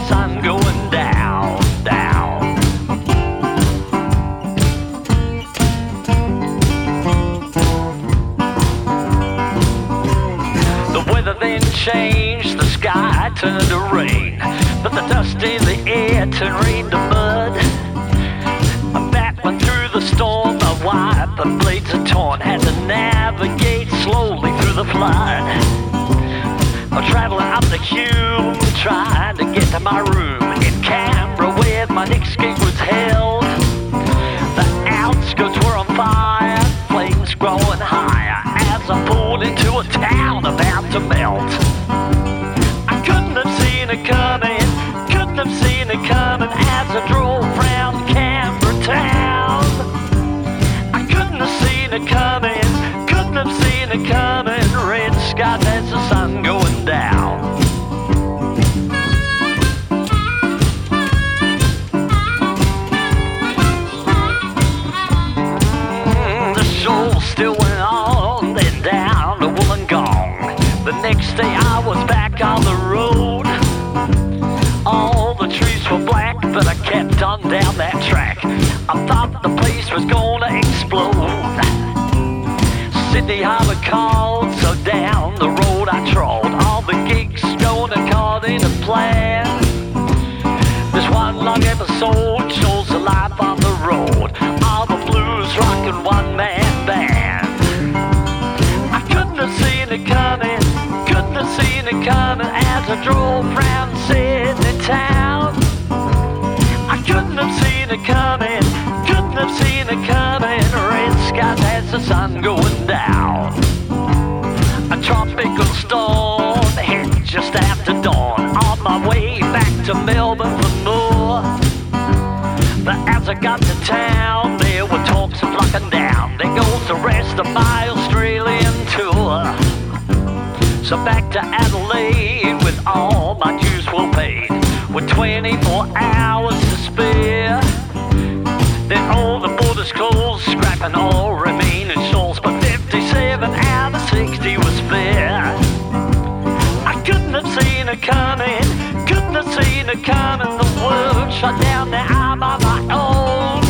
The sun going down, down. The weather then changed, the sky turned to rain. But the dust in the air turned to mud. I'm battling through the storm, my wipe and blades are torn. Had to navigate slowly through the flood. Traveling up the Hume, trying to get to my room in Canberra where my next gig was held. The outskirts were on fire, flames growing higher on the road. All the trees were black, but I kept on down that track. I thought the place was gonna explode. Sydney Harbour called, so down the road I trod. All the gigs going according to plan. This one long episode shows the life on the road. All the blues rockin' one man So back to Adelaide with all my dues well paid. With 24 hours to spare. Then all the borders closed, scrapping all remaining souls. But 57 out of 60 was fair. I couldn't have seen it coming, couldn't have seen it coming. The world shut down, now I'm on my own.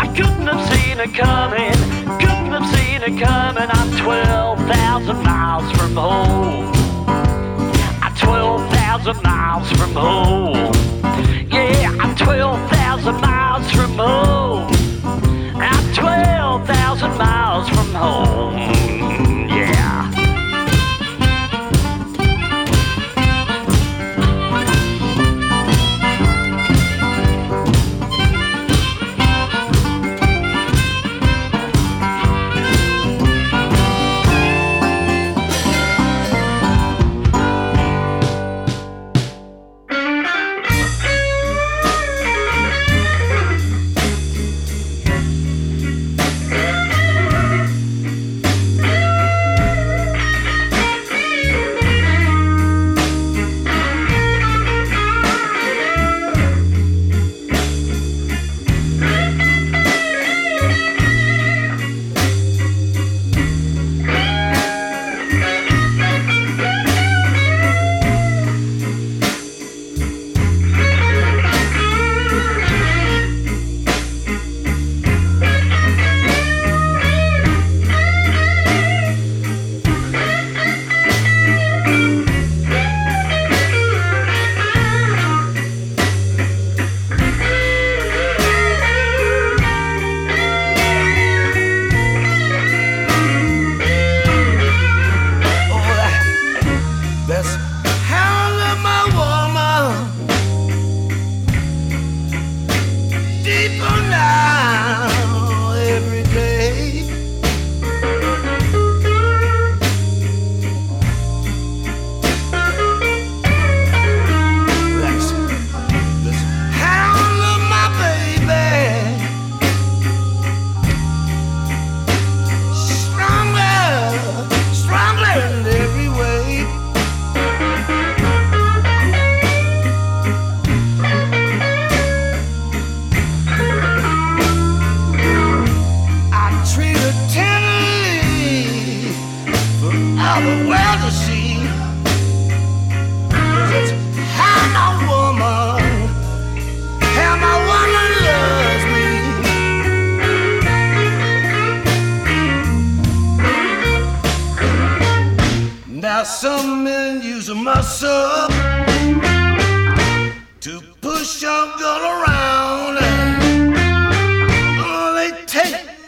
I couldn't have seen it coming, couldn't have seen it coming. I'm 12,000 miles from home. I'm 12,000 miles from home. Yeah, I'm 12,000 miles from home. I'm 12,000 miles from home.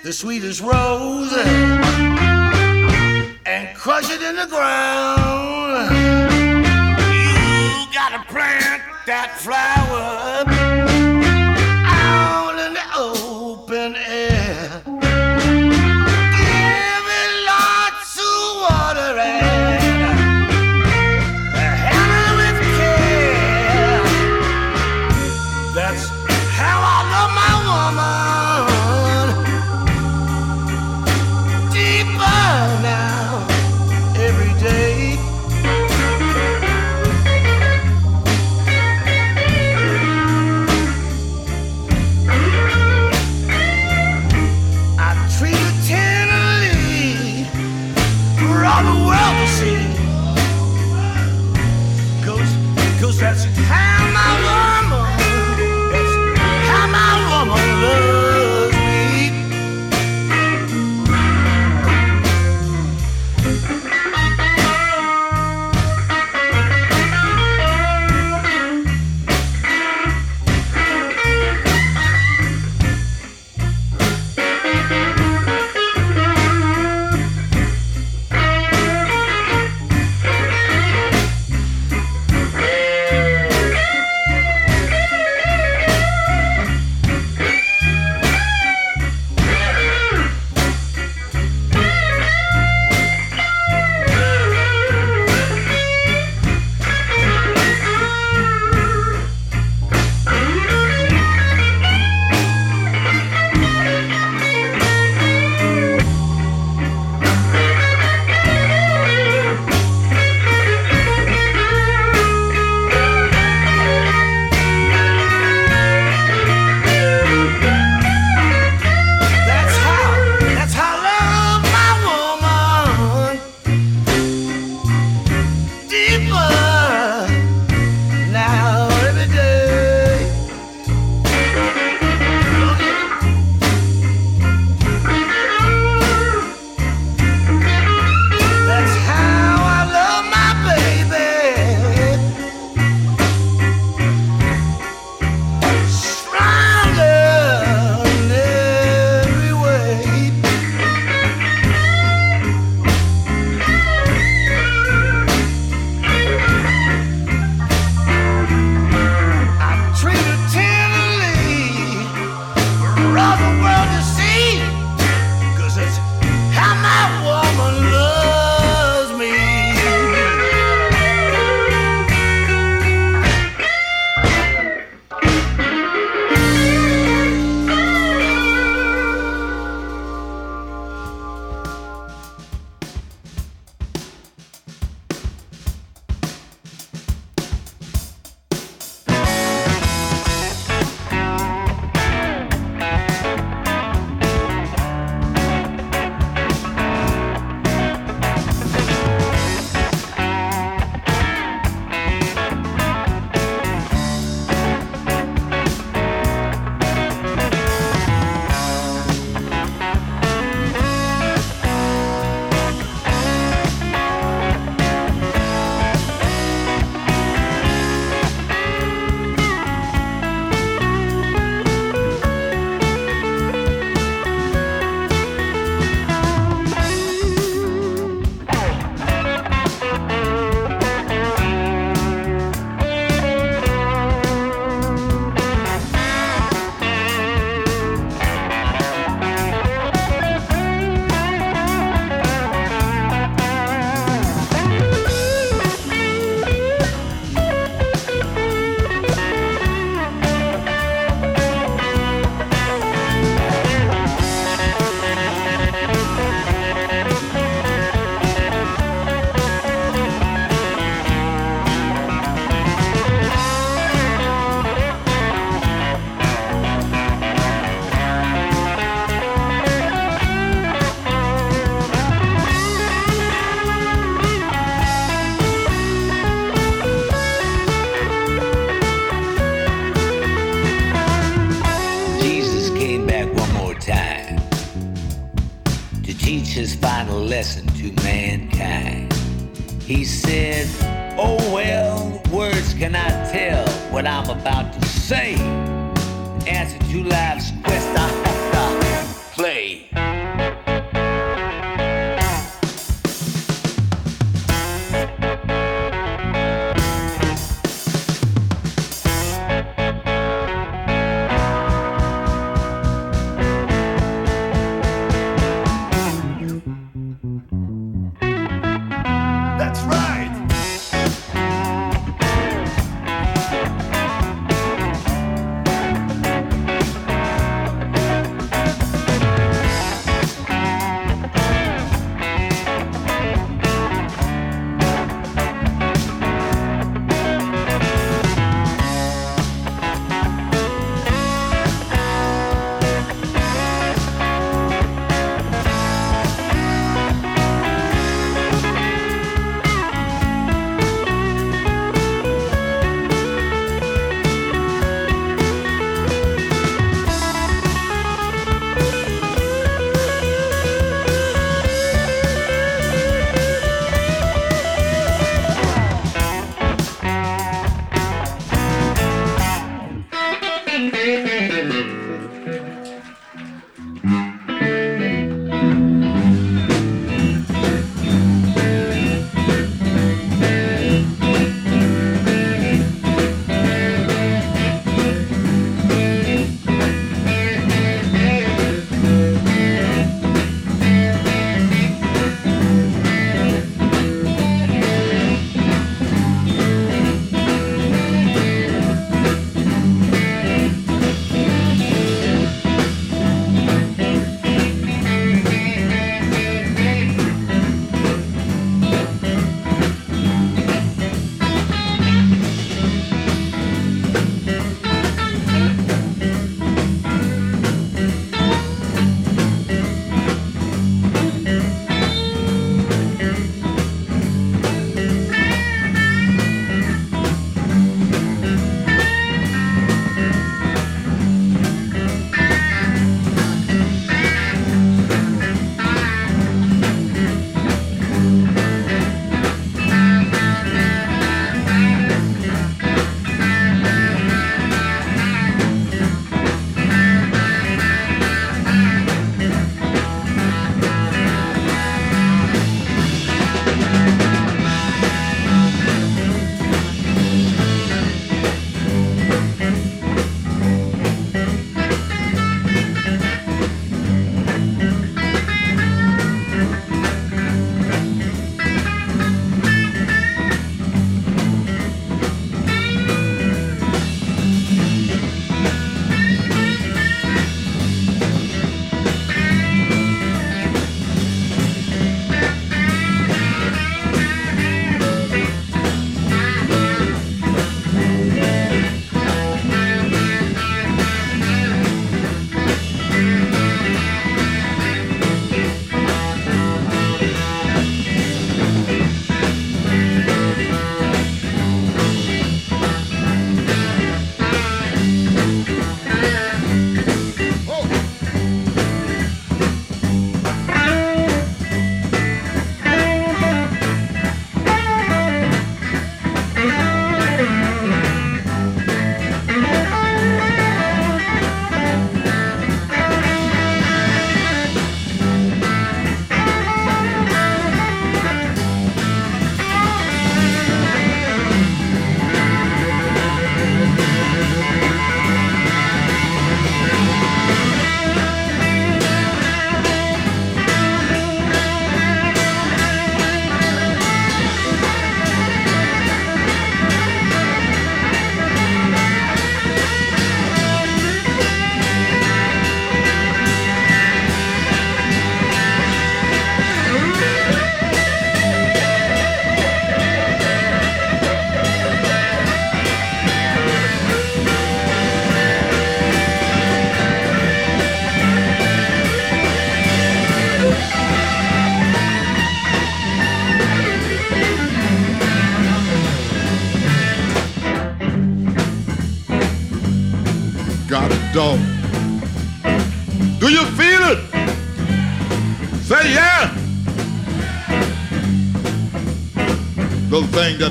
the sweetest rose and crush it in the ground. You gotta plant that flower.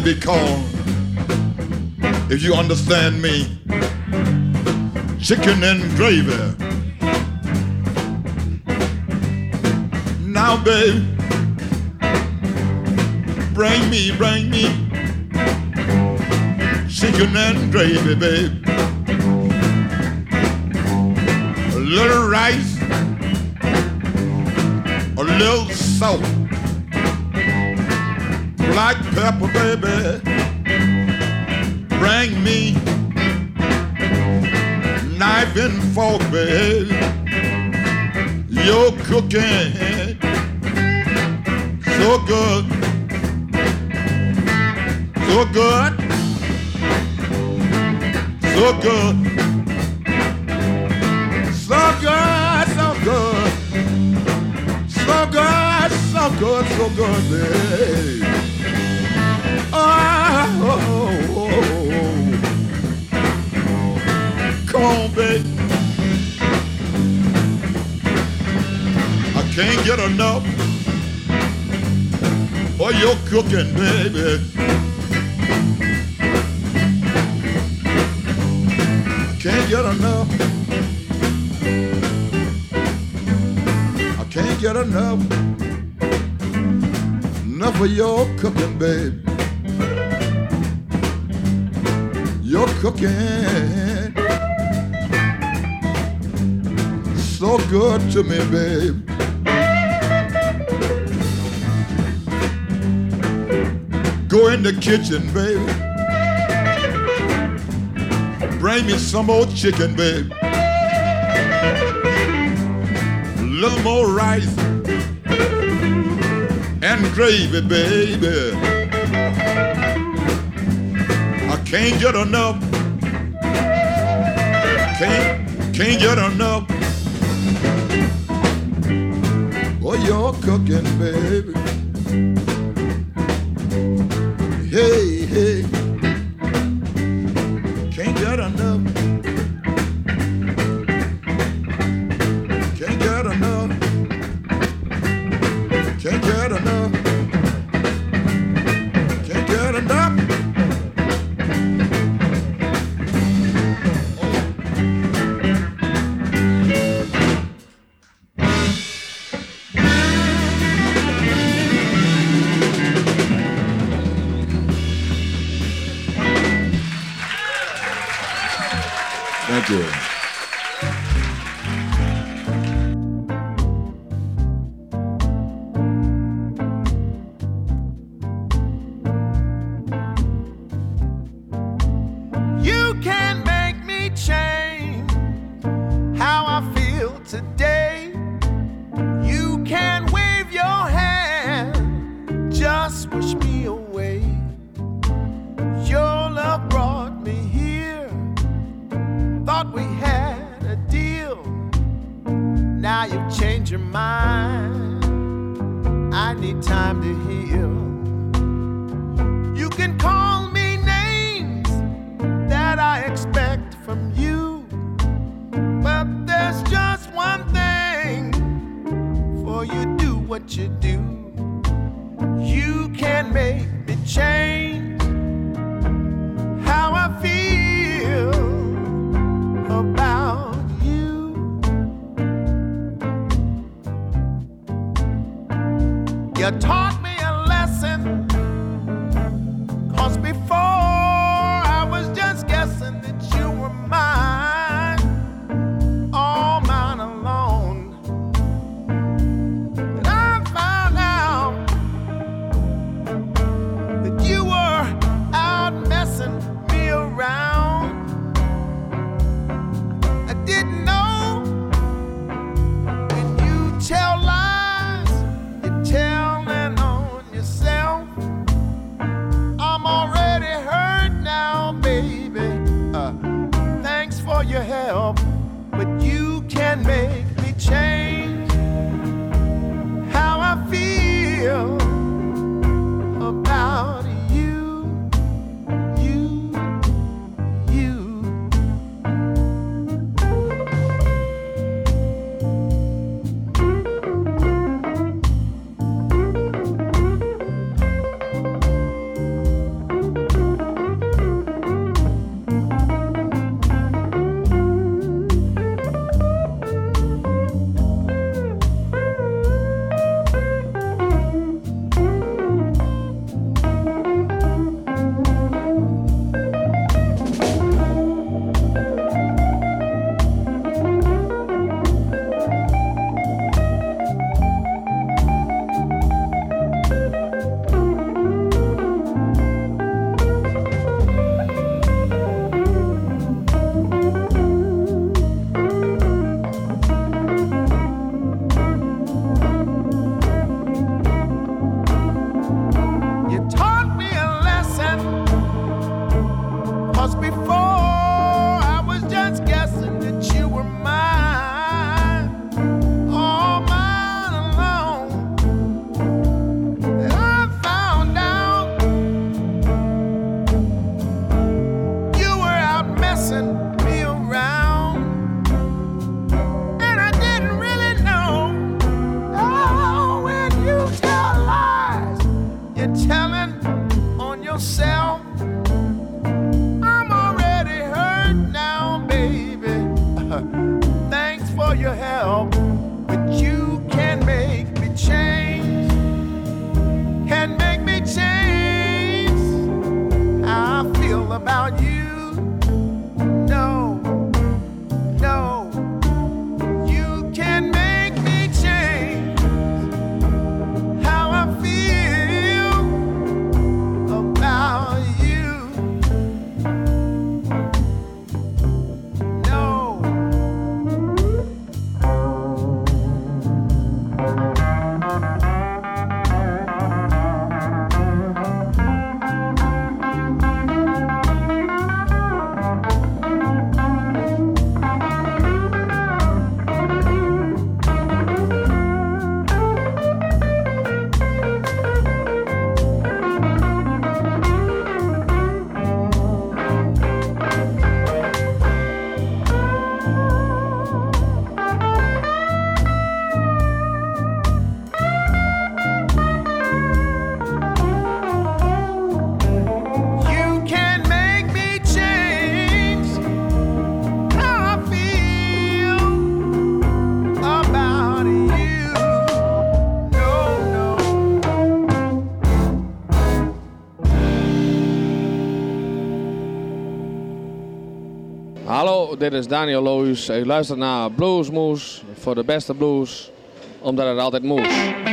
Be if you understand me, chicken and gravy. Now, babe, bring me, bring me chicken and gravy, babe. A little rice, a little pepper, baby. Bring me knife and fork, baby. Your cooking so good, so good, so good. So good, so good, so good, so good, so good, babe. Come on. I can't get enough of your cooking, baby. Can't get enough. I can't get enough. Enough of your cooking, babe. Cooking. So good to me, babe. Go in the kitchen, baby. Bring me some more chicken, babe. A little more rice and gravy, baby. Can't get enough. Can't, can't get enough. Oh, you're cooking, baby. Your mind. I need time to heal. You can call me names that I expect from you. But there's just one thing for you do what you do. You can make me change A talk. Dit is Daniel Loos. U luistert naar Bluesmoes voor de beste blues, omdat het altijd moest.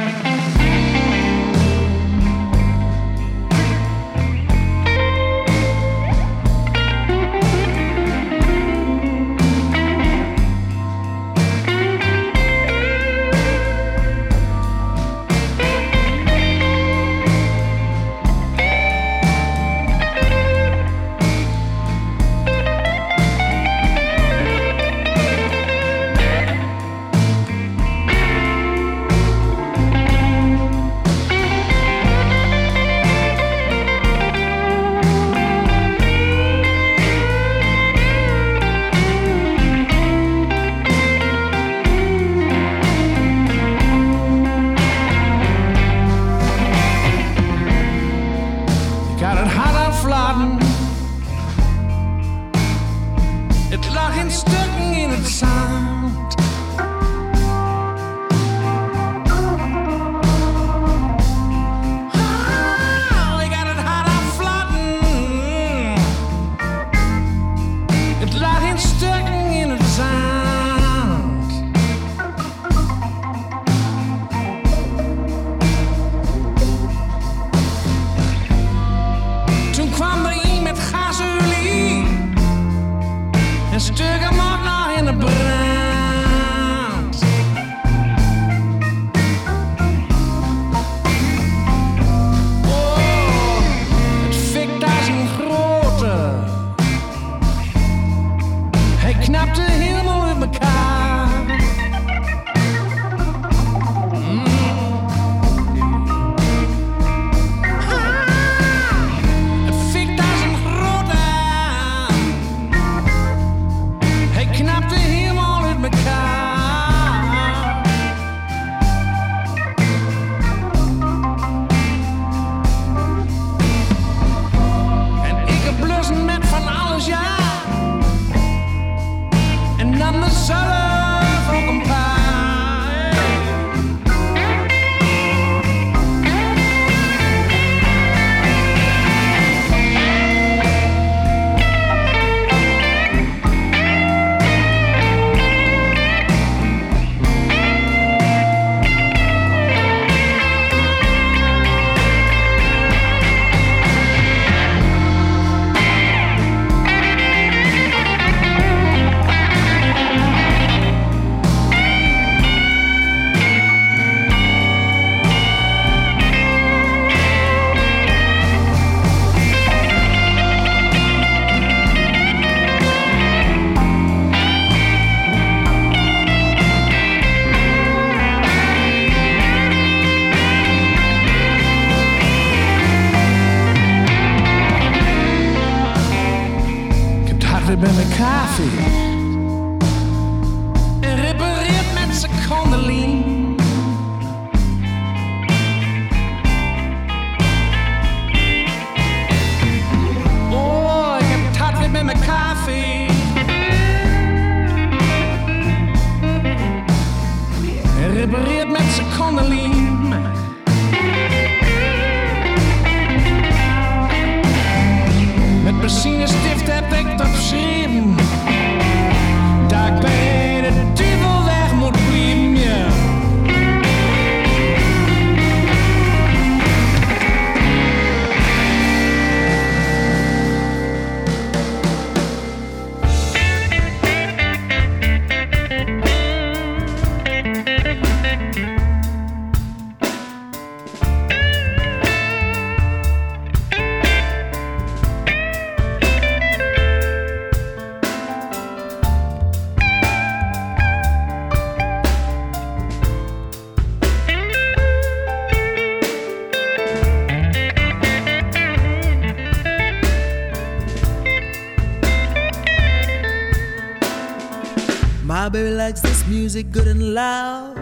My baby likes this music good and loud,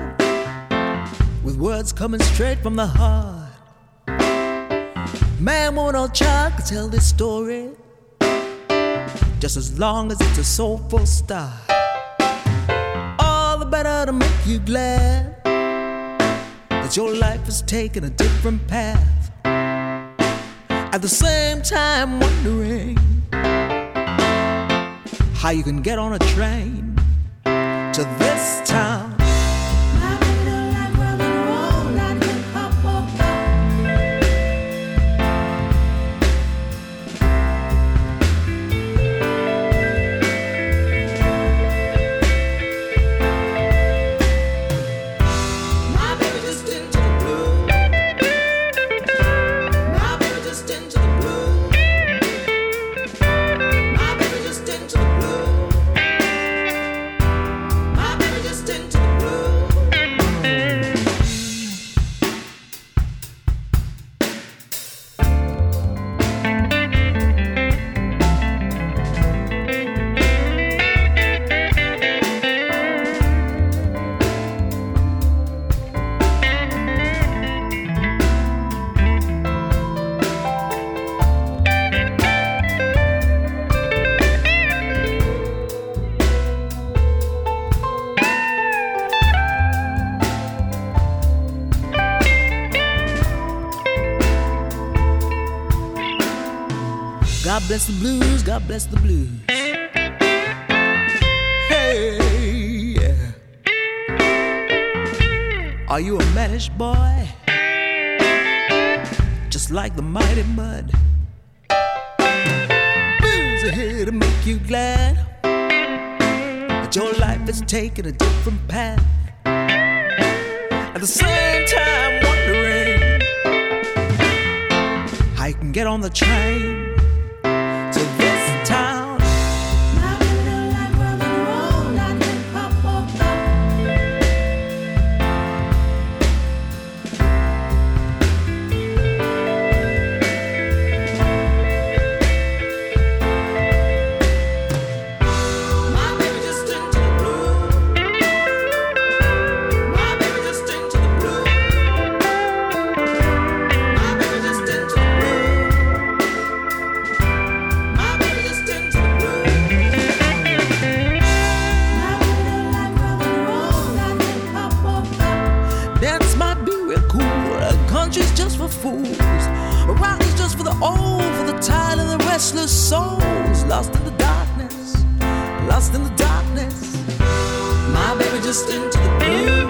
with words coming straight from the heart. Man, woman, or child can tell this story, just as long as it's a soulful start. All the better to make you glad that your life has taken a different path. At the same time, wondering how you can get on a train to this town. Bless the blues, God bless the blues. Hey, yeah. Are you a mannish boy? Just like the mighty mud. Blues are here to make you glad. But your life is taking a different path. At the same time, wondering how you can get on the train souls. Lost in the darkness, lost in the darkness. My baby just into the blue.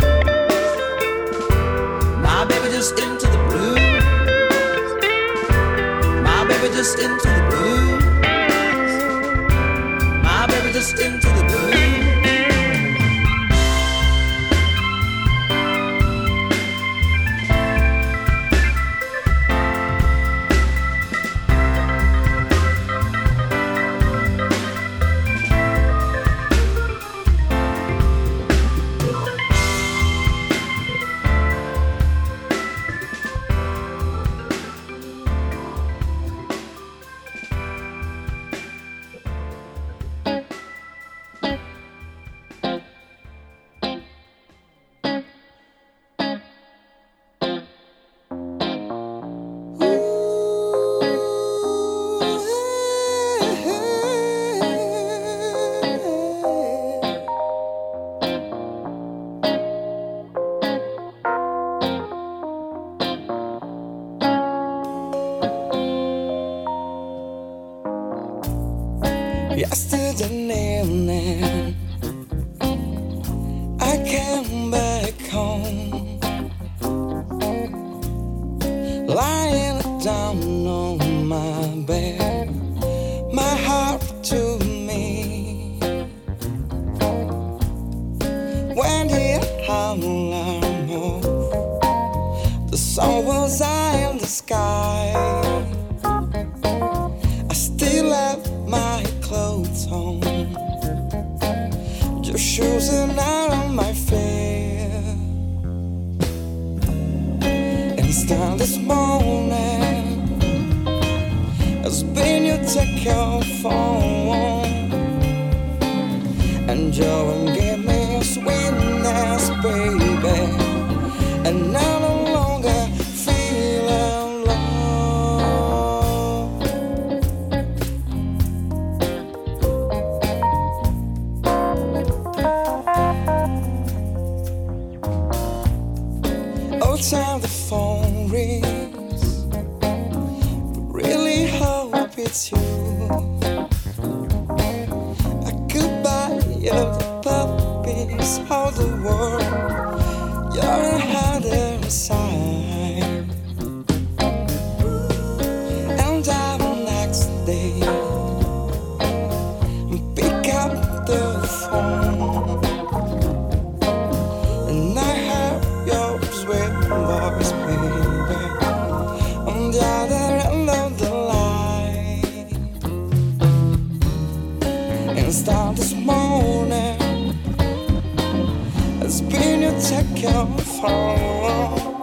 My baby just into the blue. My baby just into the blue. My baby just into whole the world. You're a harder phone.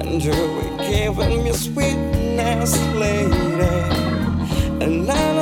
And you were giving me sweetness, lady, and I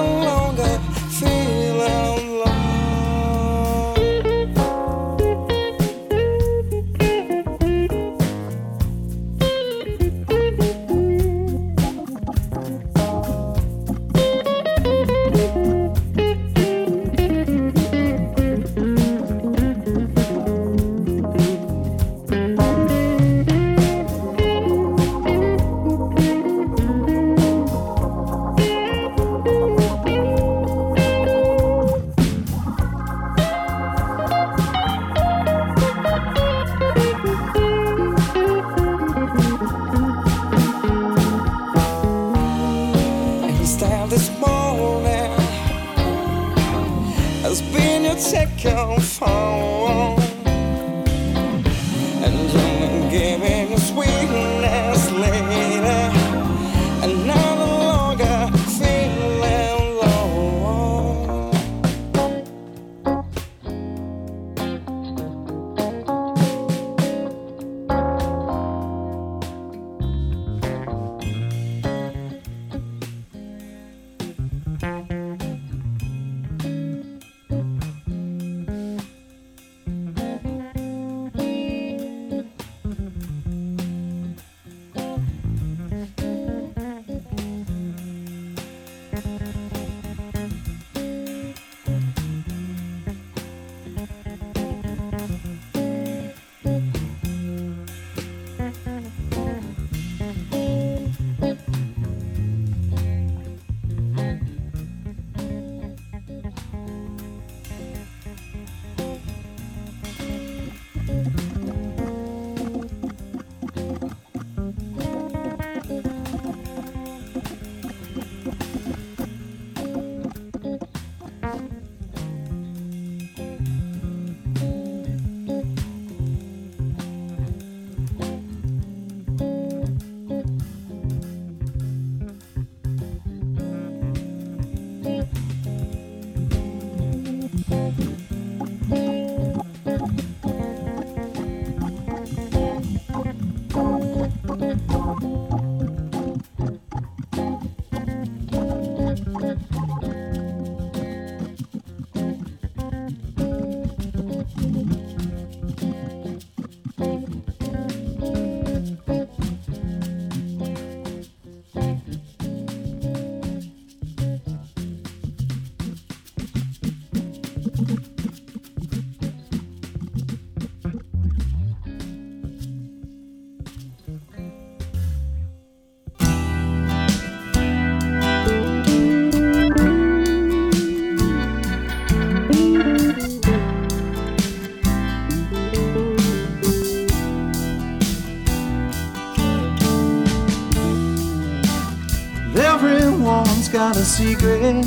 secret.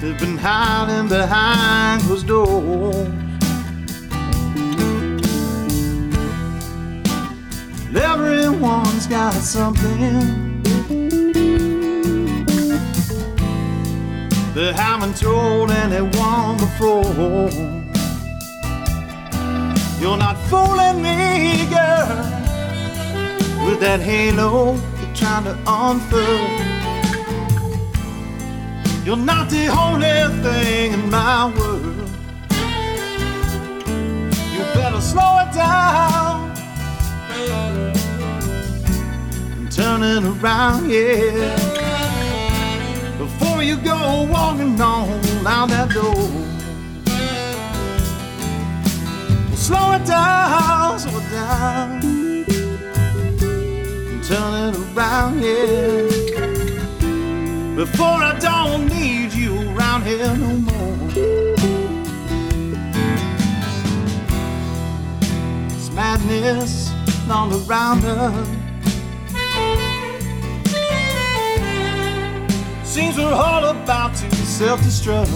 They've been hiding behind closed doors. Everyone's got something they haven't told anyone before. You're not fooling me, girl that halo you're trying to unfurl. You're not the only thing in my world. You better slow it down and turn it around, yeah. Before you go walking on out that door. Slow it down, slow it down turn it around, yeah. Before I don't need you around. here no more. It's madness all around us. Seems we're all about to self-destruct.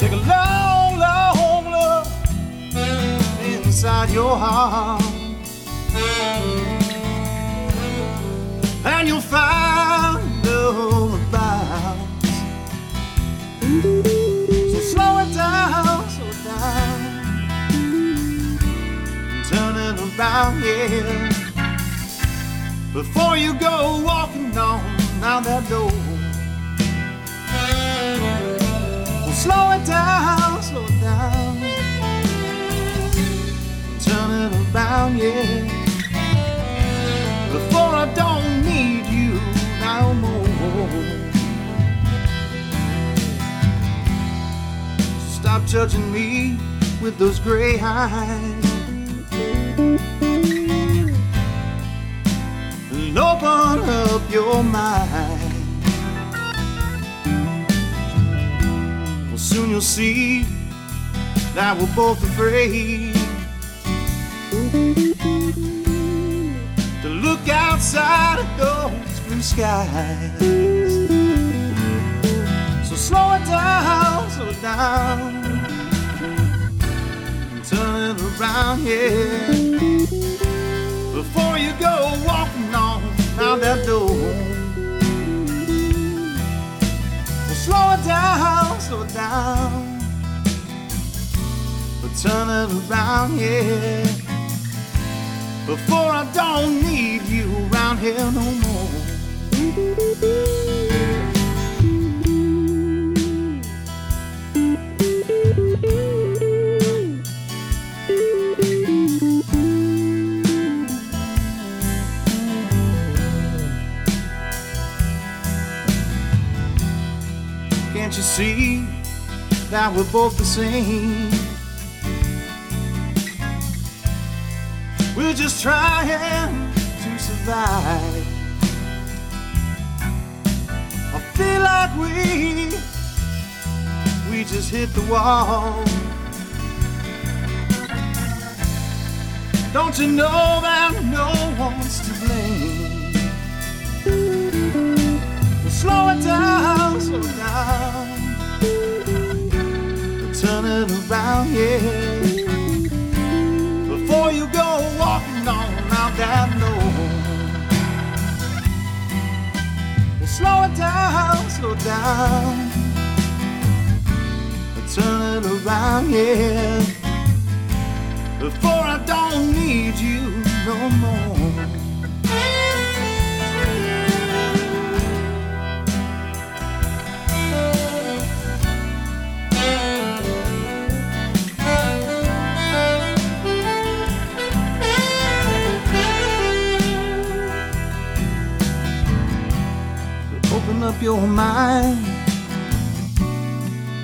Take a long, long look inside your heart. And you'll find all about. So slow it down, slow it down. Turn it around, yeah. Before you go walking on out that door. Well, slow it down, slow it down. Turn it around, yeah. Before I don't no Stop judging me with those gray eyes. And open up your mind. Well, soon you'll see that we're both afraid to look outside of those blue skies. So slow it down, slow it down, and turn it around, yeah. Before you go walking on out that door. Well, slow it down, slow it down, but turn it around, yeah. Before I don't need you around here no more. Can't you see that we're both the same? We're just trying to survive. Feel like we we just hit the wall. Don't you know that no one's to blame? Well, slow it down, slow it down. Turn it around, yeah before you go walking on out that road. Slow it down, slow it down. Turn it around, yeah. Before I don't need you no more. Up your mind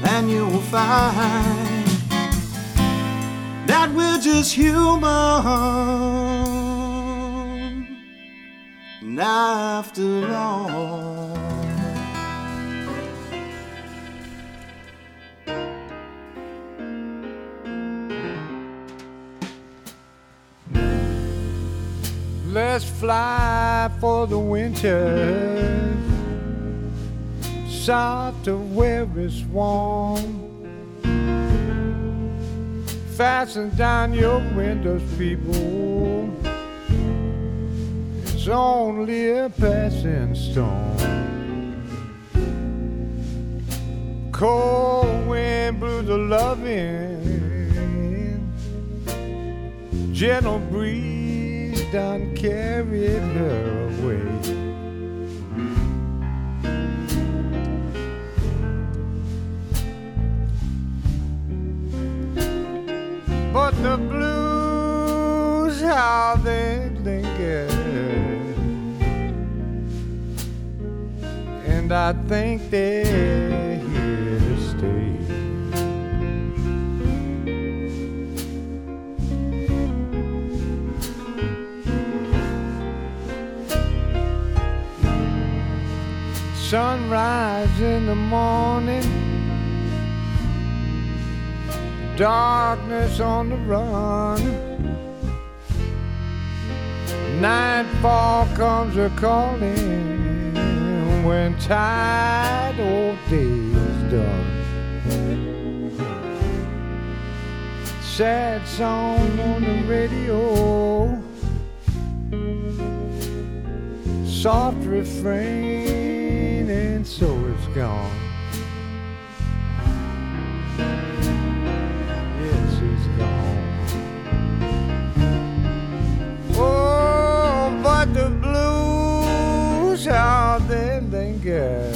and you'll find that we're just human. And after all, Let's fly for the winter. South to where it's warm. Fasten down your windows, people. It's only a passing storm. Cold wind blew the loving. Gentle breeze done carried her away. But the blues, how they linger. And I think they're here to stay. Sunrise in the morning, darkness on the run. Nightfall comes a calling when tide old day is done. Sad song on the radio, soft refrain, and so it's gone. Out there linger.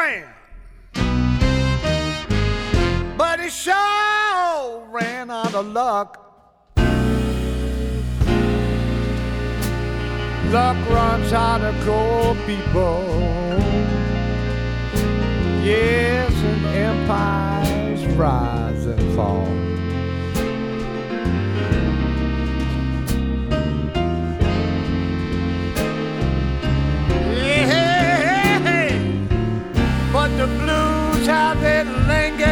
Man. But he sure ran out of luck. Luck runs out of cold people. Yes, and empires rise and fall. Blues how they linger.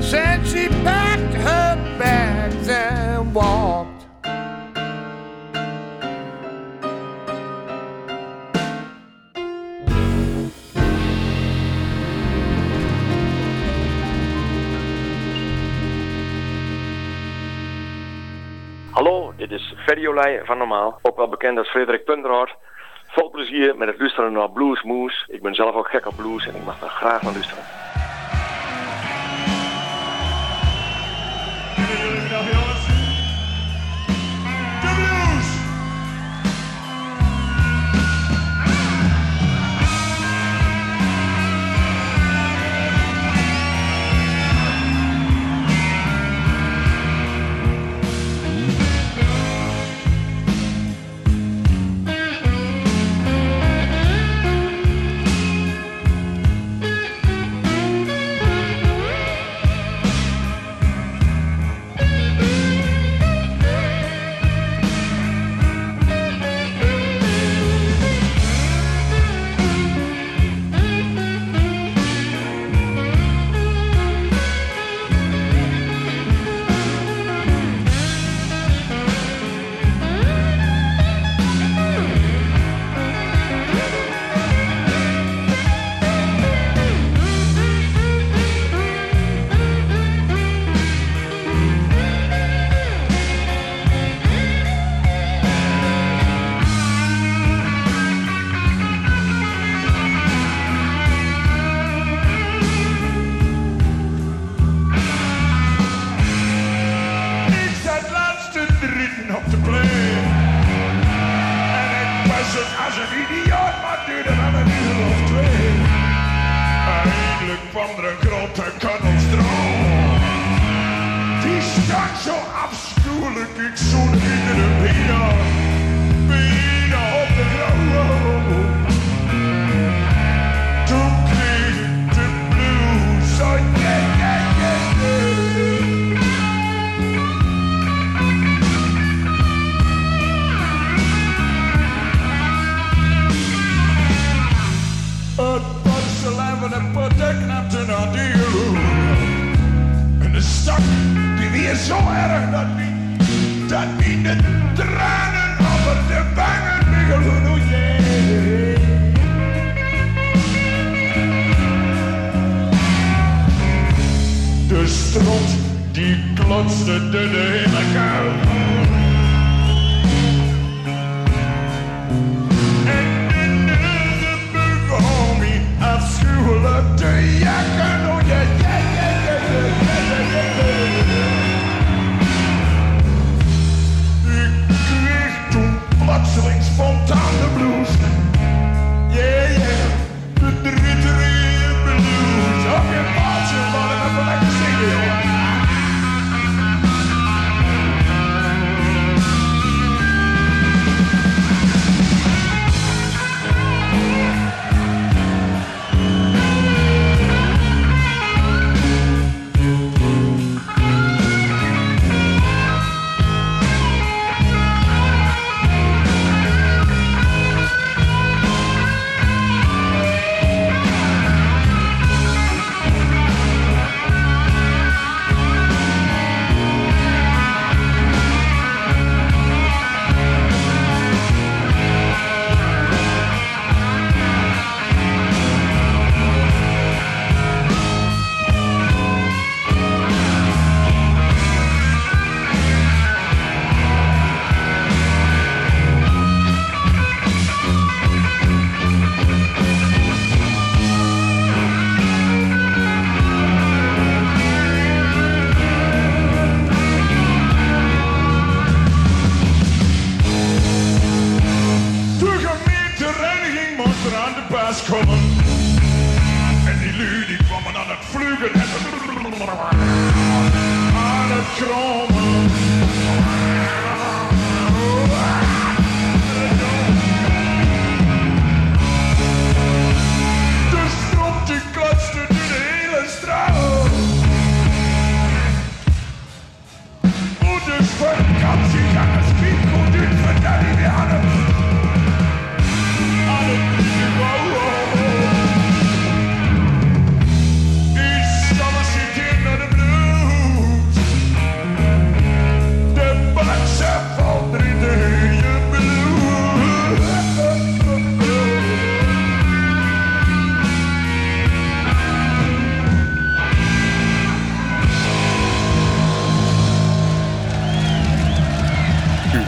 Since she packed her bags and walked. Hallo, dit is Ferry van Normaal, ook wel bekend als Frederik Punderhart. Vol plezier met het luisteren naar Blues Moose. Ik ben zelf ook gek op blues en ik mag er graag naar luisteren. andere grote kuddels. Die staat zo afschuwelijk, ik zoen iedere bier. zo erg dat niet, dat niet de tranen over de wangen wiggelen. geloof je? De strot die klotste de hele kuil. En in de buik, afschuwelijk de jakken.